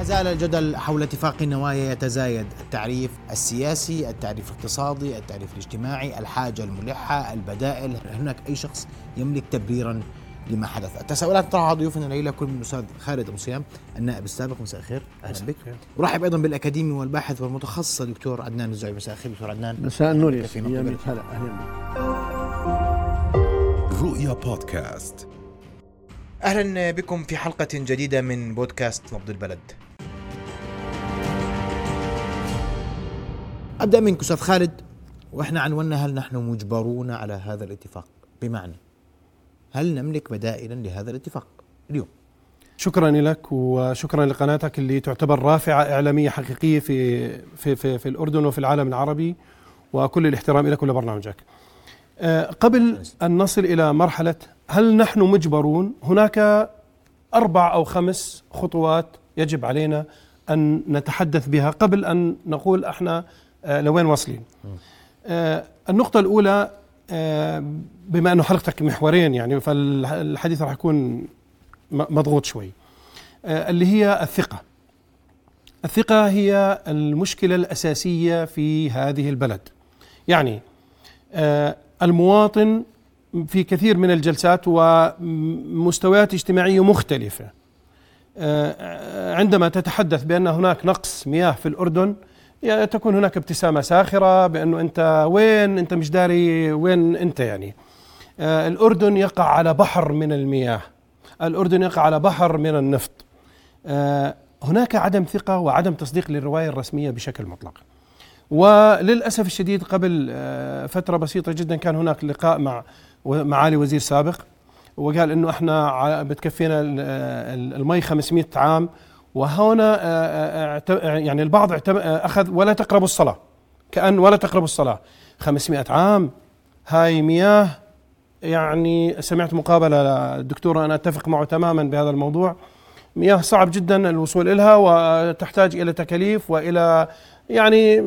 ما زال الجدل حول اتفاق النوايا يتزايد. التعريف السياسي التعريف الاقتصادي التعريف الاجتماعي الحاجة الملحة البدائل. هناك أي شخص يملك تبريرا لما حدث. التساؤلات تطرحها ضيوفنا الليلة كل من الأستاذ خالد أبو صيام النائب السابق. مساء الخير. أهلا بك. ورحب أيضا بالأكاديمي والباحث والمتخصص الدكتور عدنان الزعيم. مساء الخير دكتور عدنان. مساء النور يا في سيدي. نقطة يا هلا أهلا بك. رؤيا بودكاست. أهلا بكم في حلقة جديدة من بودكاست نبض البلد. أبدأ منك أستاذ خالد وإحنا عنونا هل نحن مجبرون على هذا الاتفاق؟ بمعنى هل نملك بدائلا لهذا الاتفاق اليوم؟ شكرا لك وشكرا لقناتك اللي تعتبر رافعة إعلامية حقيقية في في في, في الأردن وفي العالم العربي وكل الاحترام لك ولبرنامجك. آه، قبل أن نصل إلى مرحلة هل نحن مجبرون؟ هناك أربع أو خمس خطوات يجب علينا أن نتحدث بها قبل أن نقول إحنا لوين واصلين. آه، النقطة الأولى آه، بما أنه حلقتك محورين يعني فالحديث راح يكون مضغوط شوي. آه، اللي هي الثقة. الثقة هي المشكلة الأساسية في هذه البلد. يعني آه، المواطن في كثير من الجلسات ومستويات اجتماعية مختلفة. آه، عندما تتحدث بأن هناك نقص مياه في الأردن تكون هناك ابتسامة ساخرة بأنه أنت وين أنت مش داري وين أنت يعني. آه، الأردن يقع على بحر من المياه. الأردن يقع على بحر من النفط. آه، هناك عدم ثقة وعدم تصديق للرواية الرسمية بشكل مطلق. وللأسف الشديد قبل آه، فترة بسيطة جدا كان هناك لقاء مع معالي وزير سابق. وقال إنه إحنا بتكفينا ال- ال- المي 500 عام. وهنا آه، آه، اعت- يعني البعض آه، أخذ ولا تقربوا الصلاة. كأن ولا تقربوا الصلاة. 500 عام. هاي مياه. يعني سمعت مقابلة للدكتور أنا أتفق معه تماما بهذا الموضوع. مياه صعب جدا الوصول لها وتحتاج إلى تكاليف وإلى يعني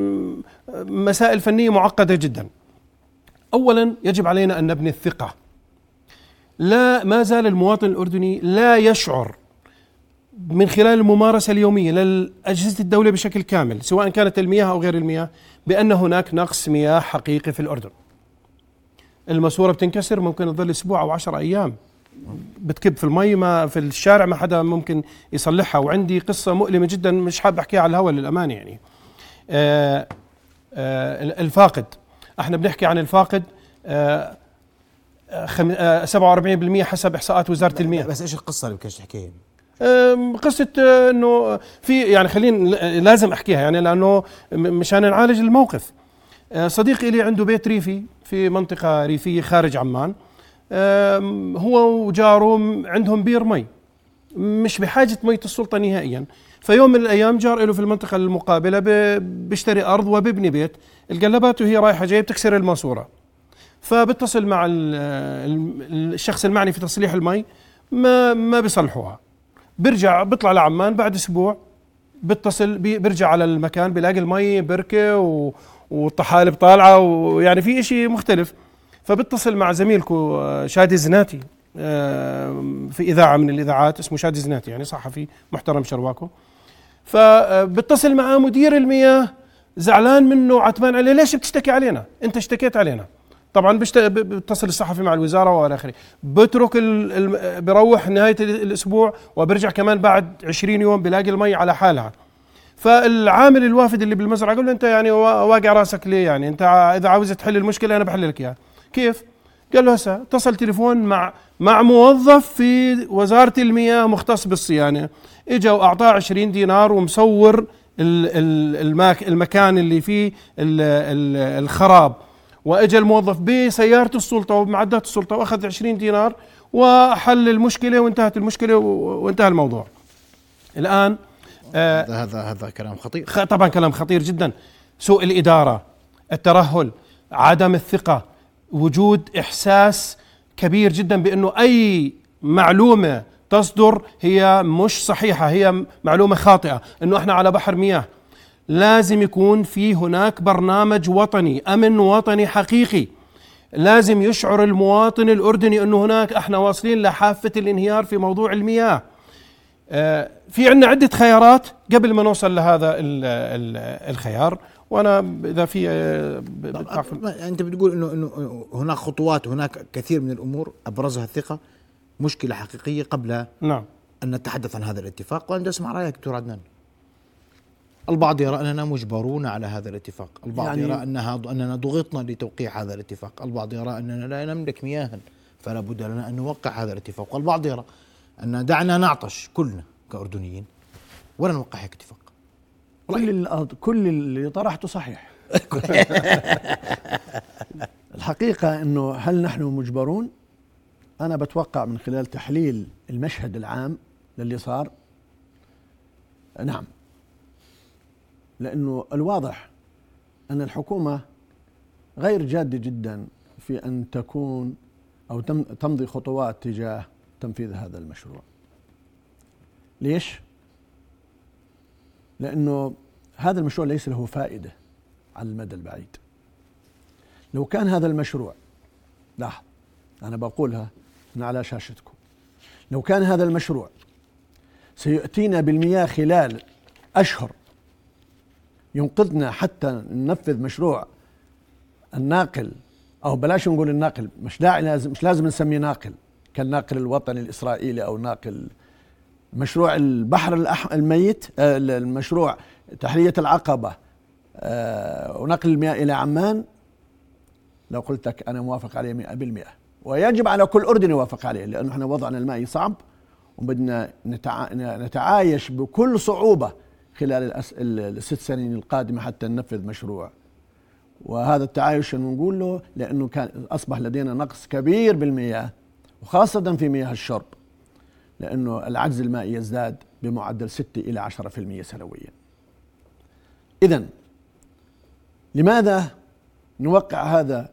مسائل فنية معقدة جدا. اولا يجب علينا أن نبني الثقة. لا ما زال المواطن الأردني لا يشعر من خلال الممارسة اليومية لاجهزه الدولة بشكل كامل سواء كانت المياه أو غير المياه بأن هناك نقص مياه حقيقي في الأردن. الماسورة بتنكسر ممكن تظل أسبوع أو عشر أيام بتكب في المي ما في الشارع ما حدا ممكن يصلحها وعندي قصة مؤلمة جدا مش حابب أحكيها على الهواء للامانه يعني. آه آه الفاقد إحنا بنحكي عن الفاقد آه خم- آه، 47% حسب إحصاءات وزارة المياه بس إيش القصة اللي بدك تحكيها؟ قصة آه، إنه في يعني خلينا لازم أحكيها يعني لأنه مشان نعالج الموقف. آه، صديقي لي عنده بيت ريفي في منطقة ريفية خارج عمان. هو وجاره عندهم بير مي. مش بحاجة مية السلطة نهائيا. فيوم من الأيام جار له في المنطقة المقابلة بيشتري أرض وبيبني بيت. القلبات وهي رايحة جاية بتكسر الماسورة. فبتصل مع ال- ال- الشخص المعني في تصليح المي ما ما بيصلحوها. بيرجع بيطلع لعمان بعد أسبوع بيتصل بي- بيرجع على المكان بيلاقي المي بركة و والطحالب طالعة ويعني في إشي مختلف. فبيتصل مع زميلكو آه، شادي زناتي آه، في إذاعة من الإذاعات اسمه شادي زناتي يعني صحفي محترم شرواكو. فبتصل معاه مدير المياه زعلان منه عتمان عليه ليش بتشتكي علينا؟ انت اشتكيت علينا. طبعا بيتصل الصحفي مع الوزارة وإلى آخره. بترك ال... بروح نهاية ال- الأسبوع وبرجع كمان بعد 20 يوم بلاقي المي على حالها. فالعامل الوافد اللي بالمزرعة قال له أنت يعني وا- واقع راسك ليه يعني؟ أنت إذا عاوز تحل المشكلة أنا بحل لك إياها. كيف؟ قال له هسه اتصل تليفون مع مع موظف في وزارة المياه مختص بالصيانة. إجا وأعطاه 20 دينار ومصور المكان اللي فيه ال- ال- الخراب. وإجا الموظف بسياره السلطة وبمعدات السلطة وأخذ 20 دينار وحل المشكلة وانتهت المشكلة و- وانتهى الموضوع. الآن آه هذا هذا كلام خطير. طبعا كلام خطير جدا. سوء الإدارة الترهل عدم الثقة وجود إحساس كبير جدا بأنه أي معلومة تصدر هي مش صحيحة هي معلومة خاطئة. إنه إحنا على بحر مياه. لازم يكون في هناك برنامج وطني أمن وطني حقيقي. لازم يشعر المواطن الأردني أنه هناك إحنا واصلين لحافة الانهيار في موضوع المياه. آه، في عندنا عدة خيارات قبل ما نوصل لهذا الخيار. وأنا إذا في أنت بتقول إنه إنه هناك خطوات هناك كثير من الأمور أبرزها الثقة مشكلة حقيقية قبل نعم. أن نتحدث عن هذا الاتفاق. وأنا أسمع رأيك دكتور عدنان. البعض يرى أننا مجبرون على هذا الاتفاق، البعض يعني يرى أنها أننا ضغطنا لتوقيع هذا الاتفاق، البعض يرى أننا لا نملك مياها فلا بد لنا أن نوقع هذا الاتفاق، والبعض يرى أن دعنا نعطش كلنا كأردنيين ولا نوقع هيك اتفاق. كل كل اللي طرحته صحيح. الحقيقة أنه هل نحن مجبرون؟ أنا بتوقع من خلال تحليل المشهد العام للي صار. نعم. لأنه الواضح أن الحكومة غير جادة جدا في أن تكون أو تمضي خطوات تجاه تنفيذ هذا المشروع. ليش؟ لأنه هذا المشروع ليس له فائدة على المدى البعيد. لو كان هذا المشروع لاحظ أنا بقولها هنا على شاشتكم. لو كان هذا المشروع سيأتينا بالمياه خلال أشهر ينقذنا حتى ننفذ مشروع الناقل أو بلاش نقول الناقل مش داعي لازم مش لازم نسميه ناقل كالناقل الوطني الإسرائيلي أو ناقل مشروع البحر الميت آه، المشروع تحلية العقبة آه، ونقل المياه إلى عمان. لو قلت لك أنا موافق عليه مئة بالمئة. ويجب على كل أردن يوافق عليه لأنه إحنا وضعنا المائي صعب وبدنا نتعايش بكل صعوبة خلال الست سنين القادمة حتى ننفذ مشروع. وهذا التعايش نقول له لأنه كان أصبح لدينا نقص كبير بالمياه وخاصة في مياه الشرب لأنه العجز المائي يزداد بمعدل 6 إلى 10% سنويا. إذا لماذا نوقع هذا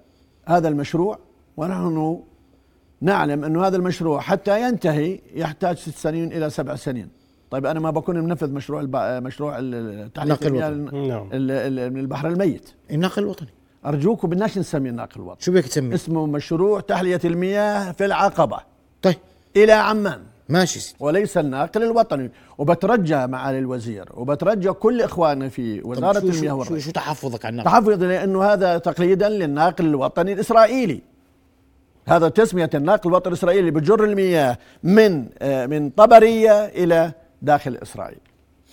هذا المشروع؟ ونحن نعلم أن هذا المشروع حتى ينتهي يحتاج ست سنين إلى سبع سنين. طيب أنا ما بكون منفذ مشروع مشروع النقل الوطني. نعم. من البحر الميت. النقل الوطني. أرجوكم بدناش نسميه الناقل الوطني. شو بدك تسميه؟ اسمه مشروع تحلية المياه في العقبة. طيب. إلى عمان. ماشي سيدي. وليس الناقل الوطني. وبترجى معالي الوزير وبترجى كل اخواننا في وزارة المياه والري. شو, شو تحفظك على الناقل؟ تحفظ لأنه هذا تقليدا للناقل الوطني الإسرائيلي. هذا تسمية الناقل الوطني الإسرائيلي بجر المياه من آه، من طبرية إلى داخل إسرائيل.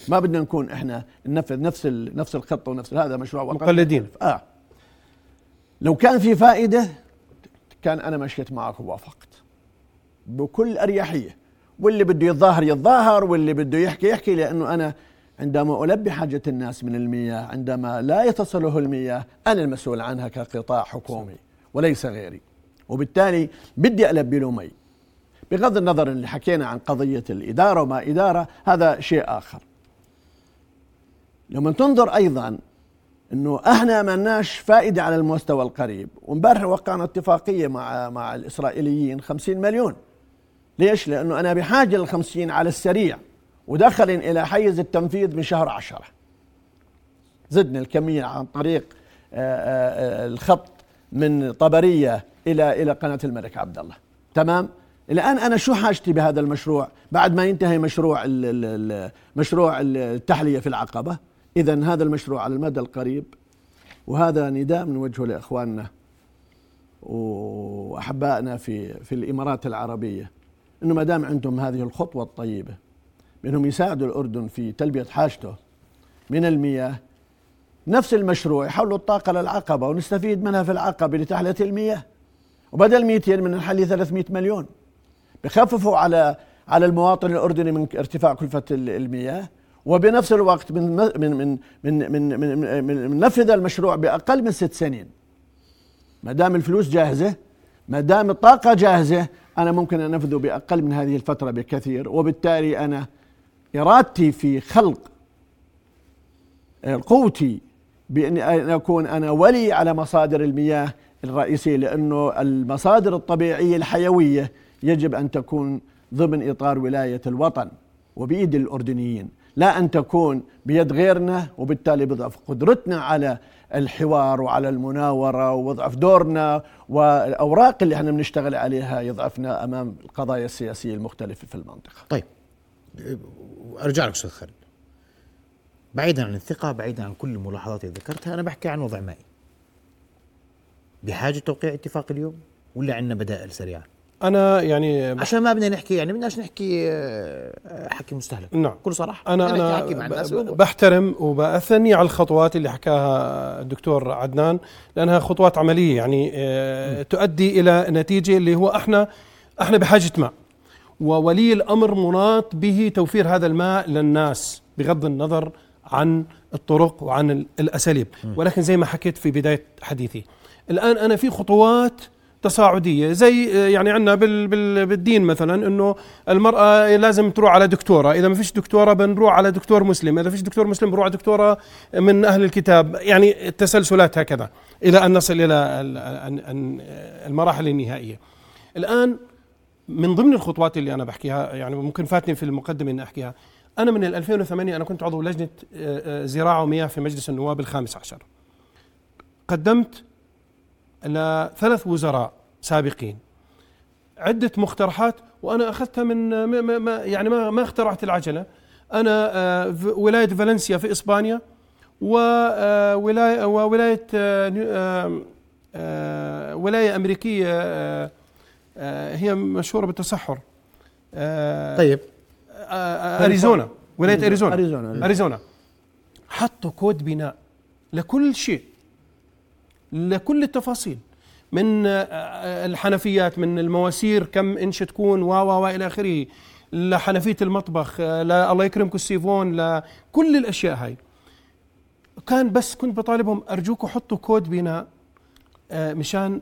ما بدنا نكون إحنا ننفذ نفس نفس الخطه ونفس هذا مشروع مقلدين. آه. لو كان في فائدة كان أنا مشيت معك ووافقت. بكل أريحية. واللي بده يتظاهر يتظاهر واللي بده يحكي يحكي لأنه أنا عندما ألبي حاجة الناس من المياه عندما لا يتصله المياه أنا المسؤول عنها كقطاع حكومي وليس غيري. وبالتالي بدي ألبي له مي. بغض النظر اللي حكينا عن قضية الإدارة وما إدارة هذا شيء آخر لما تنظر أيضا إنه إحنا ما لناش فائدة على المستوى القريب وامبارح وقعنا اتفاقية مع مع الإسرائيليين 50 مليون ليش؟ لأنه أنا بحاجة للخمسين على السريع ودخل إلى حيز التنفيذ من شهر عشرة زدنا الكمية عن طريق آه، آه، آه، الخط من طبرية إلى إلى قناة الملك عبد الله تمام؟ الآن أنا شو حاجتي بهذا المشروع؟ بعد ما ينتهي مشروع مشروع التحلية في العقبة إذا هذا المشروع على المدى القريب وهذا نداء من وجهه لإخواننا وأحبائنا في في الإمارات العربية إنه ما دام عندهم هذه الخطوة الطيبة بأنهم يساعدوا الأردن في تلبية حاجته من المياه نفس المشروع يحولوا الطاقة للعقبة ونستفيد منها في العقبة لتحلية المياه وبدل 200 من نحلي 300 مليون. بخففوا على على المواطن الأردني من ارتفاع كلفة المياه وبنفس الوقت من من من من من, من, من, من نفذ المشروع بأقل من ست سنين. ما دام الفلوس جاهزة ما دام الطاقة جاهزة أنا ممكن أن أنفذه بأقل من هذه الفترة بكثير وبالتالي أنا إرادتي في خلق قوتي بأن أكون أنا ولي على مصادر المياه الرئيسية لأنه المصادر الطبيعية الحيوية يجب أن تكون ضمن إطار ولاية الوطن وبإيد الأردنيين لا أن تكون بيد غيرنا وبالتالي بضعف قدرتنا على الحوار وعلى المناورة ويضعف دورنا والأوراق اللي إحنا بنشتغل عليها يضعفنا أمام القضايا السياسية المختلفة في المنطقة. طيب أرجع لك أستاذ خالد. بعيدا عن الثقة بعيدا عن كل الملاحظات اللي ذكرتها أنا بحكي عن وضع مائي. بحاجة توقيع اتفاق اليوم ولا عندنا بدائل سريعه أنا يعني عشان ما بدنا نحكي يعني بدناش نحكي آه، حكي مستهلك. نعم. بكل صراحة. انا بدنا أنا نحكي مع الناس بحترم وبأثني على الخطوات اللي حكاها الدكتور عدنان لأنها خطوات عملية يعني آه، تؤدي إلى نتيجة اللي هو إحنا إحنا بحاجة ماء. وولي الأمر مناط به توفير هذا الماء للناس بغض النظر عن الطرق وعن ال- الأساليب. ولكن زي ما حكيت في بداية حديثي الآن أنا في خطوات تصاعدية. زي آه، يعني عندنا بال بال بالدين مثلا إنه المرأة لازم تروح على دكتورة. إذا ما فيش دكتورة بنروح على دكتور مسلم. إذا فيش دكتور مسلم بنروح على دكتورة من أهل الكتاب. يعني التسلسلات هكذا إلى أن نصل إلى ال- ال- ال- المراحل النهائية. الآن من ضمن الخطوات اللي أنا بحكيها يعني ممكن فاتني في المقدمة إني أحكيها. أنا من 2008 أنا كنت عضو لجنة آه، آه، زراعة ومياه في مجلس النواب الخامس عشر. قدمت لثلاث وزراء سابقين. عدة مقترحات وأنا أخذتها من ما ما- يعني ما ما اخترعت العجلة. أنا آه، في ولاية فالنسيا في وولاية آه، نيو- آه، آه، ولاية أمريكية آه، آه، هي مشهورة بالتصحر. طيب. أريزونا ولاية أريزونا أريزونا. أريزونا. حطوا كود بناء لكل شيء. لكل التفاصيل من آه، آه، الحنفيات من المواسير كم إنش تكون و و إلى آخره لحنفية المطبخ آه، الله يكرمكم السيفون لكل الأشياء هاي. كان بس كنت بطالبهم ارجوكم حطوا كود بناء مشان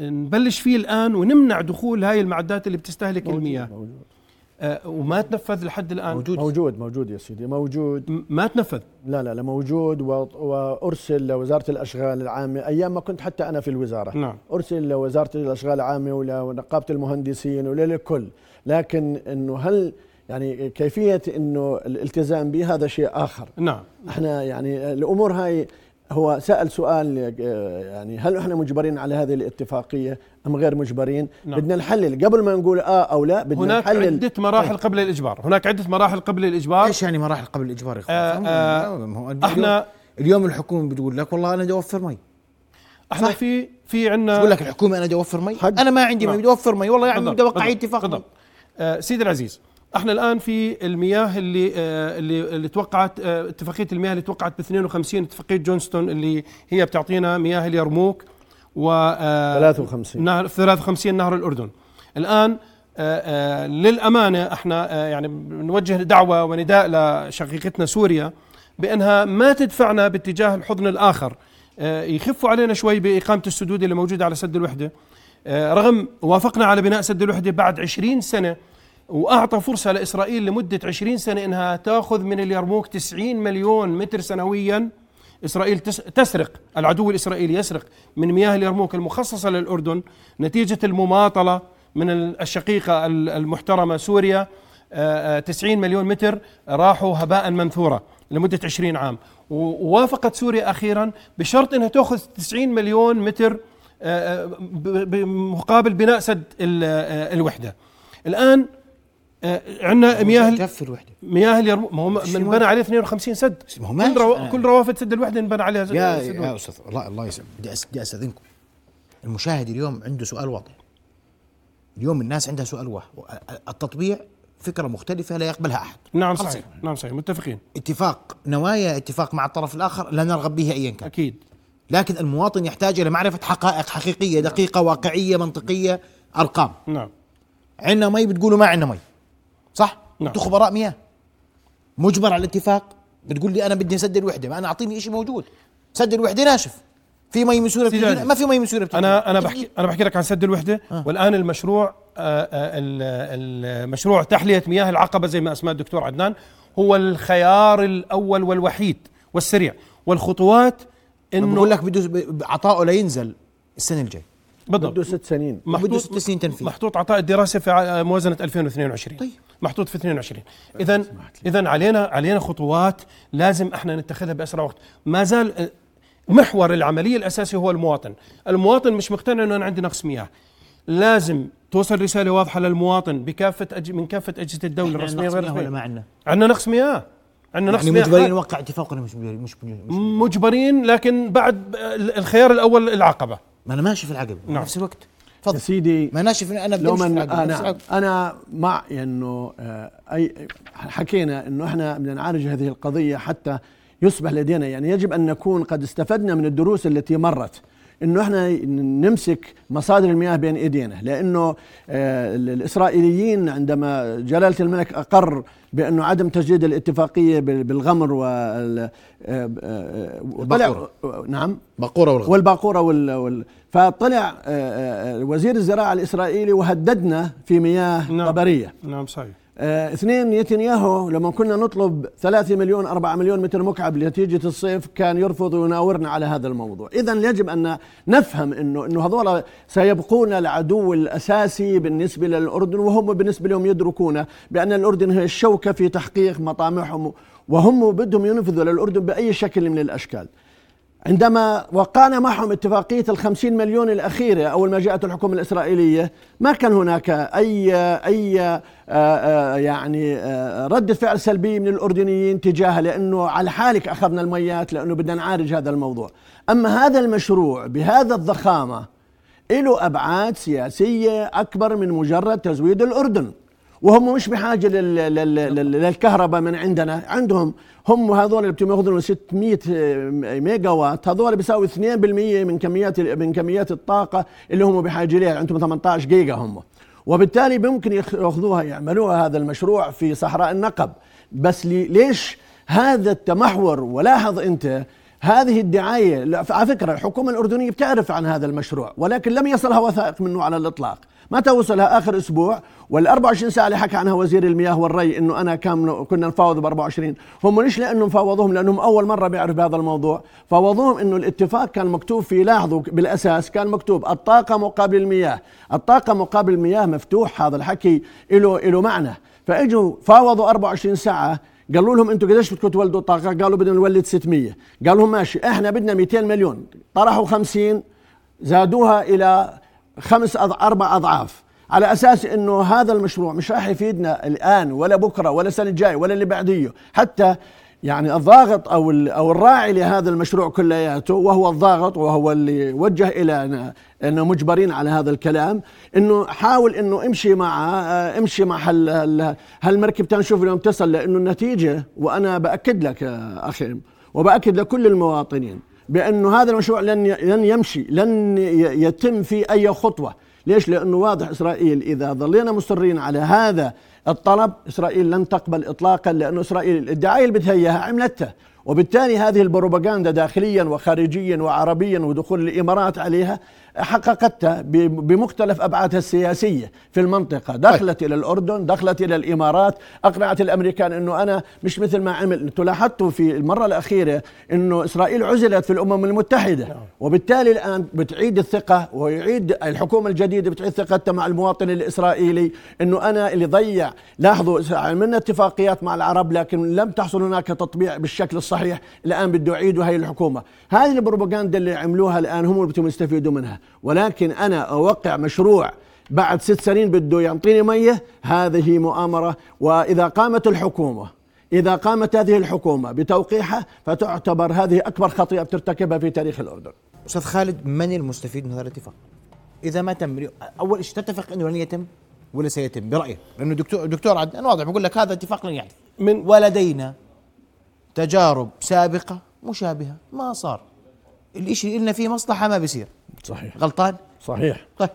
نبلش فيه الآن ونمنع دخول هاي المعدات اللي بتستهلك المياه. موجود. وما تنفذ لحد الآن. موجود. موجود موجود يا سيدي موجود. ما تنفذ. لا لا لا موجود. وأرسل لوزارة الأشغال العامة أيام ما كنت حتى أنا في الوزارة. نعم. أرسل لوزارة الأشغال العامة ولنقابه المهندسين وللكل لكن إنه هل يعني كيفية إنه الالتزام به هذا شيء آخر؟ نعم. إحنا يعني الأمور هاي هو سأل سؤال آه، يعني هل إحنا مجبرين على هذه الاتفاقية أم غير مجبرين نعم. بدنا نحلل قبل ما نقول آه أو لا بدنا هناك نحلل عدة مراحل قبل الإجبار هناك عدة مراحل قبل الإجبار إيش يعني مراحل قبل الإجبار يا آه، اخوان؟ آه، هو إحنا اليوم الحكومة بتقول لك والله أنا بدي أوفر مي إحنا صح. في في عندنا بقول لك الحكومة أنا بدي أوفر مي حق. أنا ما عندي مي نعم. بدي أوفر مي والله يعني بدي أوقع اتفاق. بالضبط. آه سيدي العزيز إحنا الآن في المياه اللي آه اللي اللي توقعت آه اتفاقية المياه اللي توقعت ب 52 اتفاقية جونستون اللي هي بتعطينا مياه اليرموك و آه 53 نهر 53 نهر الأردن. الآن آه آه للأمانة إحنا آه يعني بنوجه دعوة ونداء لشقيقتنا سوريا بأنها ما تدفعنا باتجاه الحضن الآخر. آه يخفوا علينا شوي بإقامة السدود اللي موجودة على سد الوحدة. آه رغم وافقنا على بناء سد الوحدة بعد 20 سنة وأعطى فرصة لإسرائيل لمدة 20 سنة إنها تأخذ من اليرموك 90 مليون متر سنويا. إسرائيل تس- تسرق العدو الإسرائيلي يسرق من مياه اليرموك المخصصة للأردن نتيجة المماطلة من ال- الشقيقة ال- المحترمة سوريا. آه، آه، 90 مليون متر راحوا هباء منثورا لمدة 20 عام. ووافقت سوريا أخيرا بشرط إنها تأخذ 90 مليون متر آه، آه، بمقابل بناء سد ال- آه، الوحدة. الآن عندنا مياه كفي الوحدة. مياه اليرموك ما هو مش من الوحدة. بنى عليه 52 سد. ما هو كل. رو... أنا- كل روافد سد الوحدة انبنى عليها يا سد يا أستاذ الله الله يسلمك. بدي أس- بدي أستأذنكم. المشاهد اليوم عنده سؤال واضح. اليوم الناس عندها سؤال واحد التطبيع فكرة مختلفة لا يقبلها أحد. نعم خلص. صحيح. نعم صحيح. متفقين. اتفاق نوايا اتفاق مع الطرف الآخر لا نرغب به ايا كان. أكيد. لكن المواطن يحتاج إلى معرفة حقائق حقيقية دقيقة واقعية منطقية أرقام. نعم. عندنا مي بتقولوا ما عندنا مي. صح؟ نعم. أنتوا خبراء مياه. مجبر على الاتفاق. بتقول لي أنا بدي سد الوحدة ما أنا أعطيني شيء موجود. سد الوحدة ناشف. في مي من سوريا. ما في مي من سوريا أنا أنا بحكي أنا بحكي لك عن سد الوحدة آه. والآن المشروع آه، آه، ال- المشروع تحلية مياه العقبة زي ما سماه الدكتور عدنان هو الخيار الأول والوحيد والسريع. والخطوات انه بقول لك بده عطائه لينزل السنة الجاي. بالضبط. بده ست سنين. بده ست سنين تنفيذ. محطوط عطاء الدراسة في موازنة 2022 طيب. محطوط في 22 اذا اذا علينا علينا خطوات لازم إحنا نتخذها بأسرع وقت. ما زال آه، محور العملية الأساسي هو المواطن. المواطن مش مقتنع إنه أنا عندي نقص مياه. لازم توصل رسالة واضحة للمواطن بكافة أج... من كافة أجهزة الدولة الرسمية نقص غير مياه ولا ما عندنا؟ عندنا نقص مياه. عندنا نقص يعني مياه. مجبرين. نوقع اتفاق ولا مش مجبرين مش مجبرين لكن بعد الخيار الأول العقبة. ما أنا ماشي في العقب. نعم. نفس الوقت. تفضل. سيدي ما أنا لو بدي من في العقب آه نعم. أنا مع إنه آه اي حكينا إنه إحنا بدنا نعالج هذه القضية حتى يصبح لدينا. يعني يجب أن نكون قد استفدنا من الدروس التي مرت. إنه إحنا نمسك مصادر المياه بين إيدينا لأنه آه الإسرائيليين عندما جلالة الملك أقر بأنه عدم تجديد الاتفاقية بال- بالغمر وال آه، آه،. نعم بقوره والغد والباقورة وال, وال فطلع وزير الزراعة الإسرائيلي وهددنا في مياه نعم. طبرية نعم صحيح اثنين نتنياهو لما كنا نطلب ثلاثة مليون أربعة مليون متر مكعب لنتيجة الصيف كان يرفض ويناورنا على هذا الموضوع. إذا يجب أن نفهم أنه أنه هذول سيبقون العدو الأساسي بالنسبة للأردن وهم بالنسبة لهم يدركون بأن الأردن هي الشوكة في تحقيق مطامعهم وهم بدهم ينفذوا للأردن بأي شكل من الأشكال. عندما وقعنا معهم اتفاقية الخمسين مليون الأخيرة أول ما جاءت الحكومة الإسرائيلية ما كان هناك أي أي آه، آه، يعني آه، ردة فعل سلبية من الأردنيين تجاهها لأنه على حالك أخذنا الميات لأنه بدنا نعالج هذا الموضوع. أما هذا المشروع بهذا الضخامة له أبعاد سياسية أكبر من مجرد تزويد الأردن. وهم مش بحاجة لل... لل... لل... للكهرباء من عندنا. عندهم هم هذول اللي ياخذوا 600 ميجا وات هذول بيساوي 2% من كميات من كميات الطاقة اللي هم بحاجة لها عندهم 18 جيجا هم. وبالتالي ممكن ياخذوها يعملوها هذا المشروع في صحراء النقب. بس لي... ليش هذا التمحور؟ ولاحظ أنت هذه الدعاية لا، على فكرة الحكومة الأردنية بتعرف عن هذا المشروع ولكن لم يصلها وثائق منه على الإطلاق. متى وصلها آخر أسبوع وال 24 ساعة اللي حكى عنها وزير المياه والري إنه أنا كان كنا نفاوض ب 24 هم مش لأنه مفاوضوهم لأنهم أول مرة بيعرف بهذا الموضوع. فاوضوهم إنه الاتفاق كان مكتوب فيه لاحظوا بالأساس كان مكتوب الطاقة مقابل المياه. الطاقة مقابل المياه مفتوح هذا الحكي له له معنى. فإجوا فاوضوا 24 ساعة قالوا لهم أنتم قديش بدكم تولدوا طاقه؟ قالوا بدنا نولد 600 قالوا لهم ماشي إحنا بدنا 200 مليون. طرحوا 50 زادوها إلى خمس أض... أربع أضعاف. على أساس إنه هذا المشروع مش راح يفيدنا الآن ولا بكرة ولا السنة الجاية ولا اللي بعديه. حتى يعني الضاغط أو أو الراعي لهذا المشروع كلياته وهو الضاغط وهو اللي وجه إلى إنه مجبرين على هذا الكلام إنه حاول إنه امشي مع آه، امشي مع هال هال- هالمركب. تنشوف اليوم تصل لأنه النتيجة وأنا بأكد لك أخي وبأكد لكل المواطنين. بانه هذا المشروع لن لن يمشي لن يتم فيه أي خطوة. ليش؟ لأنه واضح إسرائيل إذا ظلينا مصرين على هذا الطلب إسرائيل لن تقبل اطلاقا لأنه إسرائيل الدعاية اللي بتهيئها عملتها. وبالتالي هذه البروباغندا داخليا وخارجيا وعربيا ودخول الإمارات عليها حققتها بمختلف أبعادها السياسية في المنطقة. دخلت إلى الأردن دخلت إلى الإمارات. أقنعت الأمريكان إنه أنا مش مثل ما عمل لاحظتوا في المرة الأخيرة إنه إسرائيل عزلت في الأمم المتحدة. وبالتالي الآن بتعيد الثقة ويعيد الحكومة الجديدة بتعيد ثقتها مع المواطن الإسرائيلي. إنه أنا اللي ضيع. لاحظوا عملنا اتفاقيات مع العرب لكن لم تحصل هناك تطبيع بالشكل الصحيح. الآن بده يعيدوا هاي الحكومة. هذه البروباغندا اللي عملوها الآن هم اللي بدهم يستفيدوا منها. ولكن أنا أوقع مشروع بعد ست سنين بده يعطيني مية هذه مؤامرة. وإذا قامت الحكومة إذا قامت هذه الحكومة بتوقيعها فتعتبر هذه أكبر خطيئة بترتكبها في تاريخ الأردن. أستاذ خالد من المستفيد من هذا الاتفاق؟ إذا ما تم أول شيء تتفق إنه لن يتم ولا سيتم؟ برأيك؟ لأنه الدكتور الدكتور عدنان واضح بيقول لك هذا اتفاق لن يحدث من ولدينا تجارب سابقة مشابهة ما صار. الشيء اللي فيه مصلحة ما بيصير. صحيح. غلطان؟ صحيح. طيب.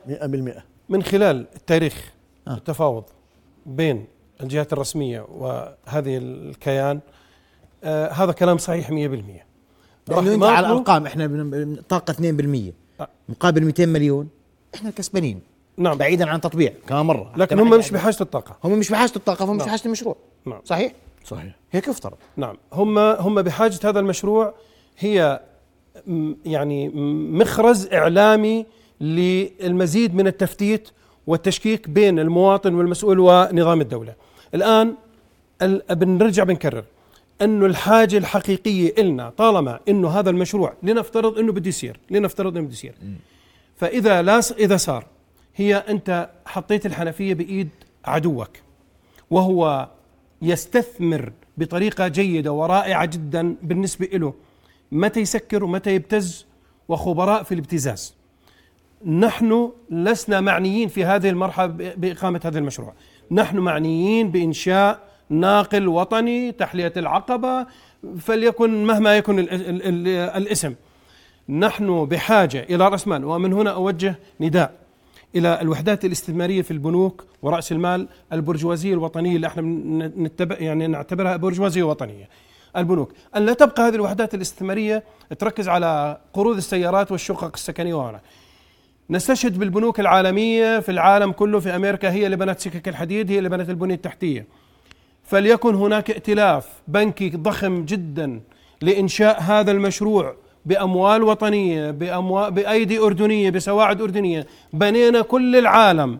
100% من خلال التاريخ آه. التفاوض بين الجهات الرسمية وهذه الكيان آه هذا كلام صحيح 100% راح لأنه أنت على يماطلوا- ارقام إحنا بن- طاقة 2% آه. مقابل 200 مليون. إحنا كسبانين. نعم. بعيدا عن تطبيع كمان مرة. لكن هم مش بحاجة الطاقة. هم مش بحاجة الطاقة هم مش نعم. بحاجة المشروع. نعم. صحيح؟ صحيح. هيك يفترض. نعم. هم هم بحاجة هذا المشروع هي يعني مخرز إعلامي للمزيد من التفتيت والتشكيك بين المواطن والمسؤول ونظام الدولة. الآن ال- بنرجع بنكرر انه الحاجة الحقيقية إلنا طالما إنه هذا المشروع لنفترض إنه بده يصير، لنفترض إنه بده يصير. فإذا لا إذا صار هي أنت حطيت الحنفية بإيد عدوك وهو يستثمر بطريقة جيدة ورائعة جدا بالنسبة له متى يسكر ومتى يبتز وخبراء في الابتزاز. نحن لسنا معنيين في هذه المرحلة بإقامة هذا المشروع. نحن معنيين بإنشاء ناقل وطني تحلية العقبة فليكن مهما يكن ال ال ال الاسم. نحن بحاجة إلى رأس مال ومن هنا أوجه نداء إلى الوحدات الاستثمارية في البنوك ورأس المال البرجوازية الوطنية اللي إحنا نتبع يعني نعتبرها برجوازية وطنية. البنوك. أن لا تبقى هذه الوحدات الاستثمارية تركز على قروض السيارات والشقق السكنية وهنا. نستشهد بالبنوك العالمية في العالم كله في أمريكا هي اللي بنت سكك الحديد هي اللي بنت البنية التحتية. فليكن هناك ائتلاف بنكي ضخم جدا لإنشاء هذا المشروع بأموال وطنية بأموال بأيدي أردنية بسواعد أردنية. بنينا كل العالم.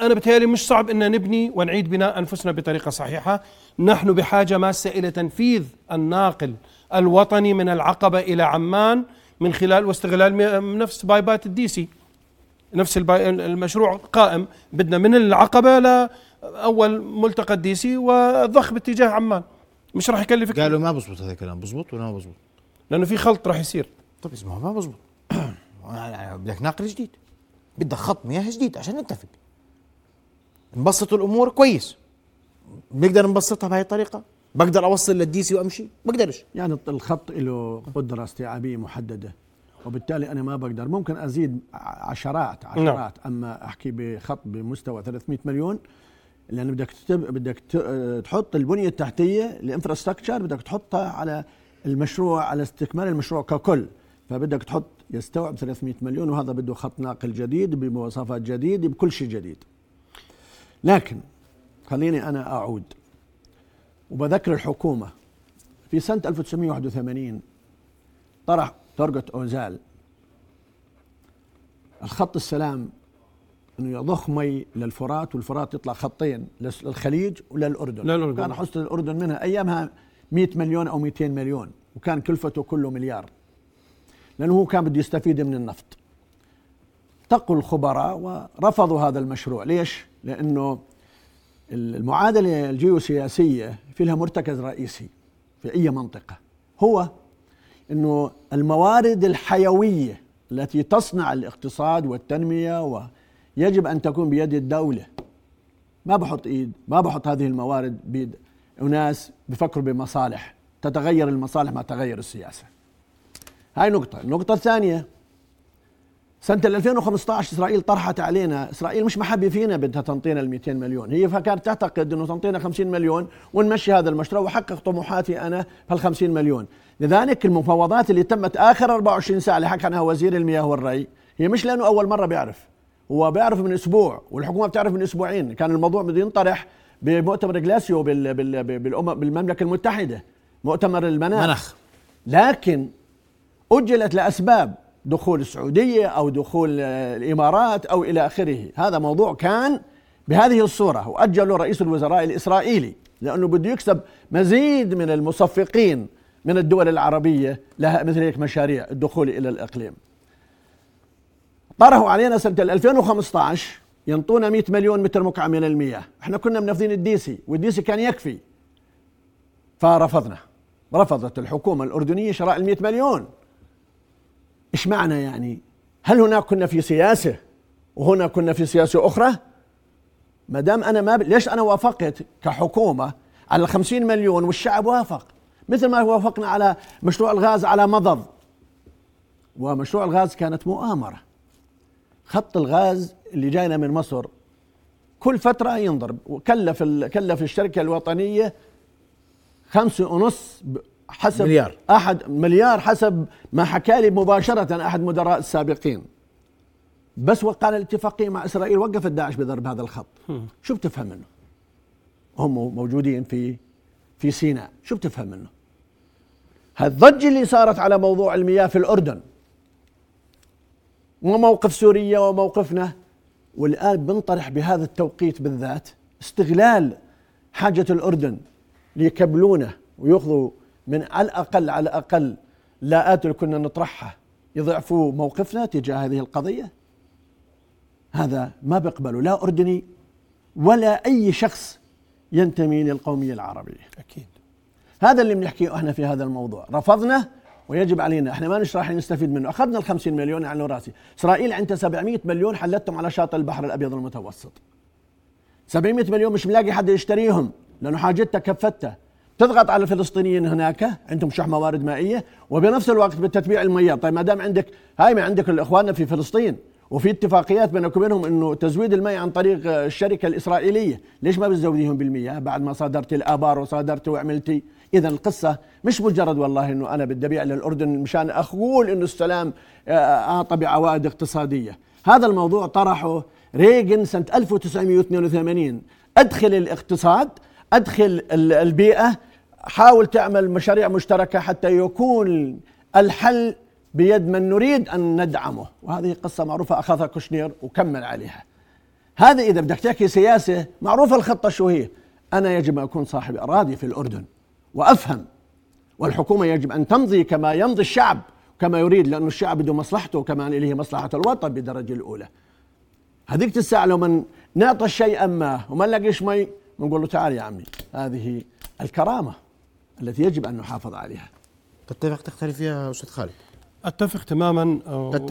أنا بتهيألي مش صعب أن نبني ونعيد بناء أنفسنا بطريقة صحيحة. نحن بحاجة ماسة إلى تنفيذ الناقل الوطني من العقبة إلى عمان من خلال واستغلال نفس بايبات الديسي نفس المشروع قائم. بدنا من العقبة لأول ملتقى الديسي وضخ باتجاه عمان. مش راح يكلفك قالوا ما بزبط هذا الكلام. بزبط ولا ما بزبط؟ لأنه في خلط راح يصير. طب اسمه ما بزبط. بدك ناقل جديد. بدك خط مياه جديد عشان نتفق. نبسط الأمور كويس. بنقدر نبسطها بهي الطريقة. بقدر أوصل للديسي وأمشي. بقدرش. يعني الخط له قدرة استيعابية محددة. وبالتالي أنا ما بقدر. ممكن أزيد عشرات عشرات. نعم. أما أحكي بخط بمستوى 300 مليون لأن بدك بدك تحط البنية التحتية الانفراستراكشر بدك تحطها على المشروع على استكمال المشروع ككل. فبدك تحط يستوعب 300 مليون وهذا بده خط ناقل جديد بمواصفات جديدة بكل شيء جديد. لكن خليني أنا أعود. وبذكر الحكومة. في سنة 1981 طرح ترجت أوزال. الخط السلام إنه يضخ مي للفرات والفرات يطلع خطين للخليج وللأردن. للأردن. كان حصة الأردن منها أيامها 100 مليون أو 200 مليون وكان كلفته كله مليار. لأنه هو كان بده يستفيد من النفط. تقوا الخبراء ورفضوا هذا المشروع. ليش؟ لأنه المعادلة الجيوسياسية في لها مرتكز رئيسي في أي منطقة. هو إنه الموارد الحيوية التي تصنع الاقتصاد والتنمية ويجب أن تكون بيد الدولة. ما بحط إيد ما بحط هذه الموارد بيد أناس بفكروا بمصالح تتغير المصالح مع تغير السياسة. هاي نقطة. النقطة الثانية سنة 2015 إسرائيل طرحت علينا إسرائيل مش محبة فينا بدها تنطينا ال 200 مليون هي فكانت تعتقد أنه تنطينا 50 مليون ونمشي هذا المشروع وحقق طموحاتي أنا بهال 50 مليون. لذلك المفاوضات اللي تمت آخر 24 ساعة اللي حكى عنها وزير المياه والري هي مش لأنه أول مرة بيعرف هو بيعرف من أسبوع والحكومة بتعرف من أسبوعين كان الموضوع بده ينطرح بمؤتمر جلاسيو بال بال بالأمم بالمملكة المتحدة مؤتمر المناخ. مناخ. لكن أجلت لأسباب دخول السعودية أو دخول الإمارات أو إلى آخره. هذا موضوع كان بهذه الصورة وأجله رئيس الوزراء الإسرائيلي لأنه بده يكسب مزيد من المصفقين من الدول العربية لها مثل هيك مشاريع الدخول إلى الإقليم. طرحوا علينا سنة 2015 ينطونا 100 مليون متر مكعب من المياه. إحنا كنا منفذين الديسي والديسي كان يكفي. فرفضنا. رفضت الحكومة الأردنية شراء ال 100 مليون. إيش معنى يعني؟ هل هناك كنا في سياسة وهنا كنا في سياسة أخرى؟ ما دام أنا ما ب... ليش أنا وافقت كحكومة على 50 مليون والشعب وافق؟ مثل ما وافقنا على مشروع الغاز على مضض. ومشروع الغاز كانت مؤامرة. خط الغاز اللي جاينا من مصر كل فترة ينضرب. وكلف كلف الشركة الوطنية خمسة ونص حسب مليار. احد مليار حسب ما حكى لي مباشرة أحد مدراء السابقين. بس وقع الاتفاقية مع إسرائيل وقفت داعش بضرب هذا الخط. شو بتفهم منه؟ هم موجودين في في سيناء. شو بتفهم منه؟ هالضجة اللي صارت على موضوع المياه في الأردن وموقف سوريا وموقفنا والآن بنطرح بهذا التوقيت بالذات استغلال حاجة الأردن ليكبلونه ويأخذوا من على الأقل على الأقل لاءات اللي كنا نطرحها يضعفوا موقفنا تجاه هذه القضية؟ هذا ما بقبله لا أردني ولا أي شخص ينتمي للقومية العربية. أكيد. هذا اللي بنحكيه إحنا في هذا الموضوع. رفضنا ويجب علينا إحنا ما مش راح نستفيد منه. أخذنا ال 50 مليون على رأسي. إسرائيل عندها 700 مليون حلتهم على شاطئ البحر الأبيض المتوسط. 700 مليون مش ملاقي حد يشتريهم لأنه حاجتها كفتها. تضغط على الفلسطينيين هناك عندهم شح موارد مائية وبنفس الوقت بالتتبيع المياه. طيب ما دام عندك هاي ما عندك الاخواننا في فلسطين وفي اتفاقيات بينك وبينهم إنه تزويد الماء عن طريق الشركة الإسرائيلية، ليش ما بتزوديهم بالمياه؟ بعد ما صادرت الآبار وصادرت وعملتي؟ اذا القصة مش مجرد والله إنه أنا بدي أبيع للأردن مشان أقول إنه السلام أعطى بعوائد اقتصادية، هذا الموضوع طرحه ريغن سنة 1982 أدخل الاقتصاد أدخل البيئة حاول تعمل مشاريع مشتركة حتى يكون الحل بيد من نريد أن ندعمه. وهذه قصة معروفة اخذها كوشنير وكمل عليها. هذا إذا بدك تحكي سياسة معروفة الخطة شو هي؟ أنا يجب أن أكون صاحب أراضي في الأردن وأفهم. والحكومة يجب أن تمضي كما يمضي الشعب كما يريد لأنه الشعب بده مصلحته كمان اللي هي مصلحة الوطن بالدرجة الأولى. هذيك الساعة لو من نعطى شيئا ما وما نلاقيش مي بنقول له تعال يا عمي هذه الكرامة. التي يجب أن نحافظ عليها. تتفق تختلف فيها أستاذ خالد؟ أتفق تماما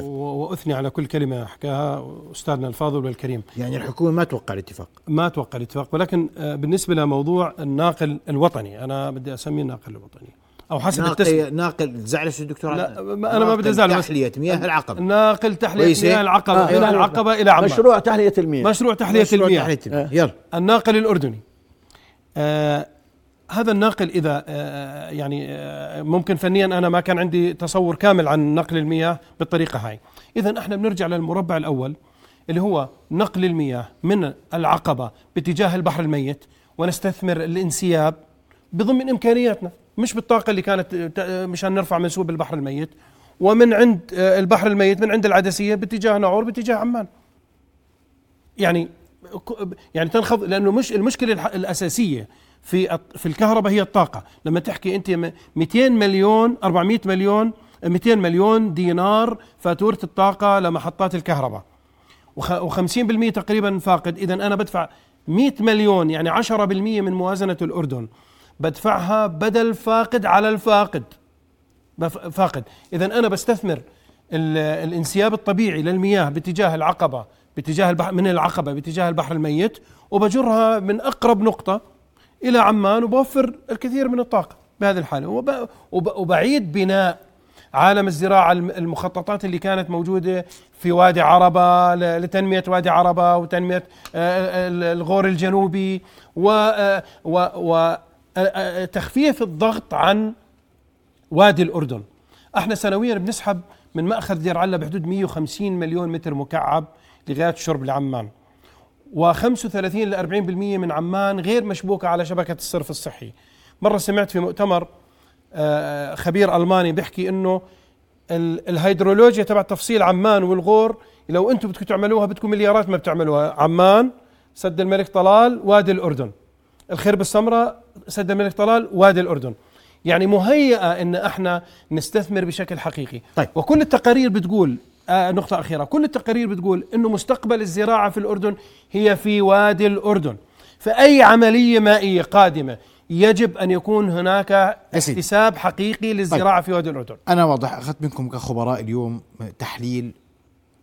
وأثني على كل كلمة حكاها أستاذنا الفاضل والكريم. يعني الحكومة ما توقع الاتفاق. ما توقع الاتفاق ولكن آه، بالنسبة لموضوع الناقل الوطني أنا بدي أسميه الناقل الوطني أو حسب ناقل ناقل زعلش الدكتور لا أنا ما بدي أزعل تحلية مياه العقبة. ناقل تحلية مياه العقبة آه من العقبة إلى عمان مشروع تحلية المياه مشروع تحلية مشروع المياه تحلية المياه. يلا. الناقل الأردني. آه هذا الناقل إذا آه، يعني آه، ممكن فنيا أنا ما كان عندي تصور كامل عن نقل المياه بالطريقة هاي. اذا إحنا بنرجع للمربع الأول اللي هو نقل المياه من العقبة باتجاه البحر الميت ونستثمر الانسياب بضمن إمكانياتنا مش بالطاقة اللي كانت مشان نرفع منسوب البحر الميت ومن عند آه، البحر الميت من عند العدسية باتجاه ناعور باتجاه عمان. يعني يعني تنخفض لأنه مش المشكلة الأساسية في في الكهرباء هي الطاقة. لما تحكي أنت 200 مليون 400 مليون 200 مليون دينار فاتورة الطاقة لمحطات الكهرباء. و50% تقريبا فاقد. اذا أنا بدفع 100 مليون يعني 10% من موازنة الأردن بدفعها بدل فاقد على الفاقد. فاقد. اذا أنا بستثمر الانسياب الطبيعي للمياه باتجاه العقبة باتجاه البحر من العقبة باتجاه البحر الميت وبجرها من أقرب نقطة إلى عمان وبوفر الكثير من الطاقة بهذه الحالة. وبعيد بناء عالم الزراعة المخططات اللي كانت موجودة في وادي عربة لتنمية وادي عربة وتنمية آه، الغور الجنوبي وتخفيف الضغط عن وادي الأردن. إحنا سنويا بنسحب من مأخذ دير علة بحدود 150 مليون متر مكعب لغاية الشرب لعمان و35 ل 40% من عمان غير مشبوكة على شبكة الصرف الصحي. مرة سمعت في مؤتمر آه، خبير ألماني بيحكي إنه الهيدرولوجيا تبع تفصيل عمان والغور لو أنتم بدكم تعملوها بدكم مليارات ما بتعملوها عمان سد الملك طلال وادي الأردن الخرب السمراء سد الملك طلال وادي الأردن يعني مهيئة إن إحنا نستثمر بشكل حقيقي طيب. وكل التقارير بتقول آه نقطة أخيرة. كل التقارير بتقول أنه مستقبل الزراعة في الأردن هي في وادي الأردن. فأي عملية مائية قادمة يجب أن يكون هناك اكتساب حقيقي للزراعة طيب. في وادي الأردن. أنا واضح أخذت منكم كخبراء اليوم تحليل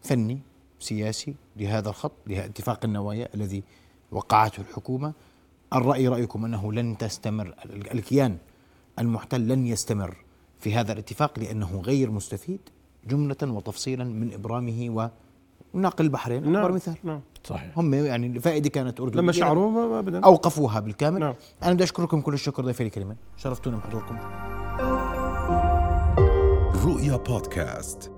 فني سياسي لهذا الخط لاتفاق النوايا الذي وقعته الحكومة. الرأي رأيكم أنه لن تستمر الكيان المحتل لن يستمر في هذا الاتفاق لأنه غير مستفيد. جملة وتفصيلا من إبرامه ونقل البحرين نعم أكبر مثال. نعم. صحيح. هم يعني الفائدة كانت أردنية. لما شعروا أبدا. أوقفوها بالكامل. نعم. أنا بدي أشكركم كل الشكر ضيفي الكريمين شرفتونا بحضوركم. رؤيا بودكاست.